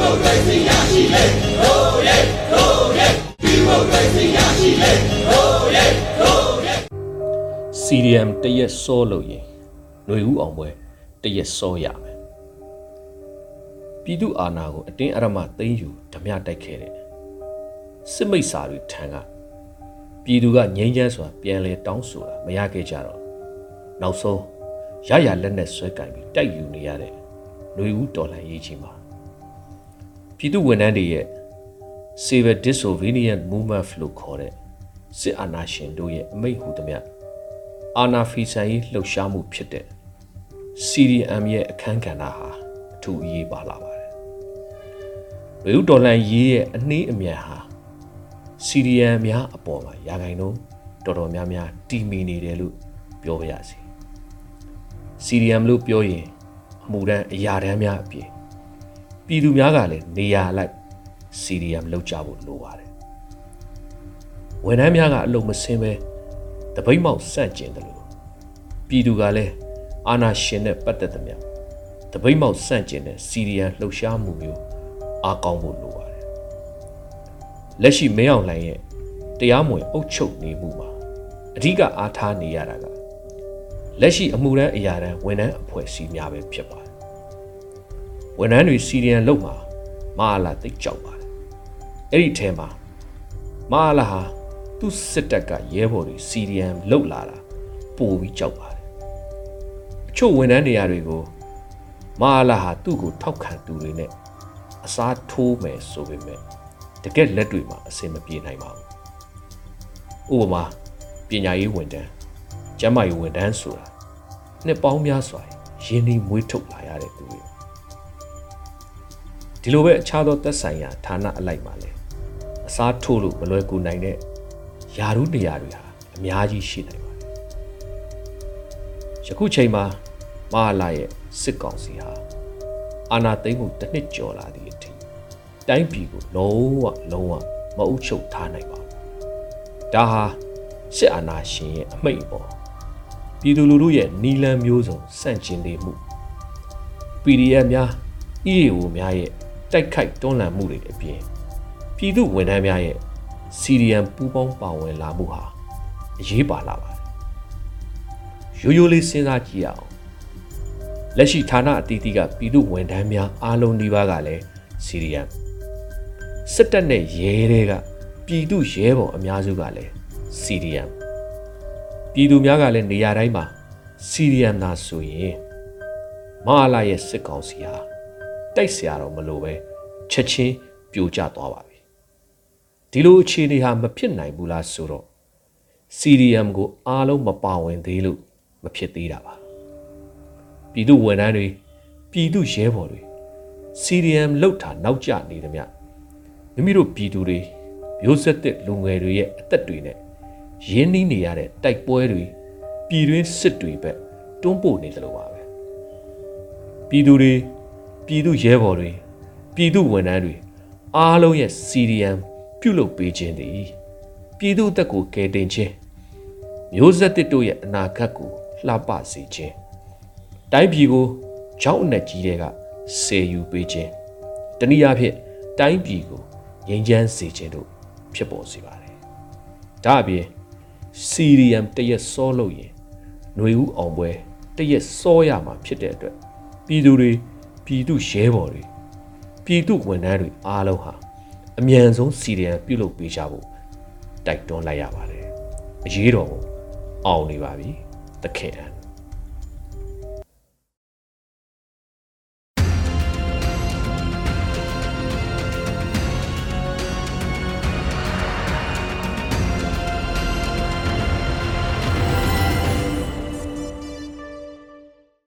မိုကရေစီရရှိလေဟိုးရဲဟိုးရဲဒီမိုကရေစီရရှိလေဟိုးရဲဟိုးရဲ CDM တရက်စောလို့ရင်ຫນွေဦးအောင်ပွဲတရက်စောရမယ်ပြည်သူအာဏာကိုအတင်းအရမသိမ်းယူဓမြတိုက်ခဲ့တဲ့စစ်မိတ်စာတွေထံကပြည်သူကငြိမ်းချမ်းစွာပြန်လဲတောင်းဆိုတာမရခဲ့ကြတော့နောက်ဆုံးရရလက်နဲ့ဆွဲကင်ပြီးတိုက်ယူနေရတဲ့ຫນွေဦးတော်လှန်ရေးချင်းပါ ပြည်သူဝန်ထမ်းတွေရဲ့ Civil Disobedience Movement လို့ခေါ်တဲ့စစ်အာဏာရှင်တို့ရဲ့အမိန့်ဟူသမျှအာဏာဖီဆန်ရေးလှုပ်ရှားမှုဖြစ်တဲ့ CDM ရဲ့အခန်းကဏ္ဍဟာအထူးအရေးပါလာပါတယ်။ဝေဥဒေါ်လန်ရေးရဲ့အနှေးအမြန်ဟာ CDM များအပေါ်မှာရာဂိုင်တော့တော်တော်များများတီမီနေတယ်လို့ပြောပါရစေ။ CDM လို့ပြောရင်အမှုတန်းအရာတန်းများအပြင် ပြည်သူများကလည်းနေရာလိုက် CDM လောက်ကြဖို့လိုပါတယ်။ဝန်ထမ်းများကအလုံးမစင်းပဲတပိတ်မောက်စန့်ကျင်တယ်လို့ပြည်သူကလည်းအာနာရှင်နဲ့ပတ်သက်သမျှတပိတ်မောက်စန့်ကျင်တဲ့ CDM လှုပ်ရှားမှုမျိုးအားကောင်းဖို့လိုပါတယ်။လက်ရှိမင်းအောင်လှိုင်ရဲ့တရားမဝင်အုပ်ချုပ်နေမှုမှာအဓိကအားထားနေရတာကလက်ရှိအမှုရန်အရာတန်းဝန်ထမ်းအဖွဲ့အစည်းများပဲဖြစ်ပါတယ်။ ဝန်ထမ်းတွေ CDM လုပ်မှာမအားလာသိကြောက်ပါတယ်။အဲ့ဒီထဲမှာမအားလာဟာသူ့စစ်တပ်ကရဲဘော်တွေ CDM လုတ်လာတာပိုပြီးကြောက်ပါတယ်အချို့ဝန်ထမ်းနေရာတွေကိုမဟာလာဟာသူ့ကိုထောက်ခံသူတွေနဲ့အစားထိုးမယ်ဆိုပေမဲ့တကက်လက်တွေမှာအဆင်မပြေနိုင်ပါဘူးဥပမာပညာရေးဝန်ထမ်းကျန်းမာရေးဝန်ထမ်းဆိုတာနှစ်ပေါင်းများစွာရင်းနှီးမွေးထုတ်လာရတဲ့သူတွေ ဒီလိုပဲအခြားသောသက်ဆိုင်ရာဌာနအလိုက်ပါလဲအစားထိုးလို့မလွယ်ကူနိုင်တဲ့ယာရုနေရာတွေဟာအများကြီးရှိနိုင်ပါတယ်။ယခုချိန်မှာမဟာလာရဲ့စစ်ကောင်စီဟာအာဏာသိမ်းမှုတစ်နှစ်ကျော်လာသည့်အထိတိုင်းပြည်ကိုလုံးဝလုံးဝမအုပ်ချုပ်ထားနိုင်ပါဘူး။ဒါဟာစစ်အာဏာရှင်ရဲ့အမိန့်ပေါ်ပြည်သူလူထုရဲ့နီလန်မျိုးစုံစန့်ကျင်နေမှု PDF များ EAO များရဲ့ တိုက်ခိုက်တွန်းလှန်မှုတွေအပြင်ပြည်သူဝန်ထမ်းများရဲ့ CDM ပူးပေါင်းပါဝင်လာမှုဟာအရေးပါလာပါတယ်ရိုးရိုးလေးစဉ်းစားကြည့်ရအောင်လက်ရှိဌာနအသီးသီးကပြည်သူဝန်ထမ်းများအားလုံးဒီပါကလည်း CDM စစ်တပ်နဲ့ရဲတွေကပြည်သူရဲဘော်အများစုကလည်း CDM ပြည်သူများကလည်းနေရာတိုင်းမှာ CDM သာဆိုရင်မဟာလာရဲ့စစ်ကောင်စီဟာ တိုက်ဆရာတော့မလိုပဲချက်ချင်းပြိုကျသွားပါပြီဒီလိုအခြေအနေဟာမဖြစ်နိုင်ဘူးလားဆိုတော့ CDM ကိုအားလုံးမပါဝင်သေးလို့မဖြစ်သေးတာပါပြည်သူဝန်ထမ်းတွေပြည်သူရဲဘော်တွေ CDM လောက်တာနောက်ကျနေသမျှမိမိတို့ပြည်သူတွေမျိုးဆက်တဲ့လူငယ်တွေရဲ့အသက်တွေနဲ့ရင်းနှီးနေရတဲ့တိုက်ပွဲတွေပြည်တွင်းစစ်တွေပဲတွန်းပို့နေသလိုပါပဲပြည်သူတွေ ပြည်သူရဲဘော်တွေပြည်သူဝန်ထမ်းတွေအားလုံးရဲ့ CDM ပြုလုပ်ပေးခြင်းသည်ပြည်သူအသက်ကိုကယ်တင်ခြင်းမျိုးဆက်တစ်တို့ရဲ့အနာဂတ်ကိုလှပစေခြင်းတိုင်းပြည်ကိုကြောက်အနက်ကြီးတွေကဆေယူပေးခြင်းတနည်းအားဖြင့်တိုင်းပြည်ကိုငြိမ်းချမ်းစေခြင်းတို့ဖြစ်ပေါ်စေပါတယ်ဒါအပြင် CDM တရက်စောလို့ရင်ຫນွေဦးအောင်ပွဲတရက်စောရမှာဖြစ်တဲ့အတွက်ပြည်သူတွေ ပြည်သူရဲဘော်တွေပြည်သူဝန်ထမ်းတွေအားလုံးဟာအမြန်ဆုံးစီရီယံပြုတ်လုပ်ပေးကြဖို့တိုက်တွန်းလိုက်ရပါတယ်အရေးတော်ပုံအောင်နေပါပြီသခင်အန်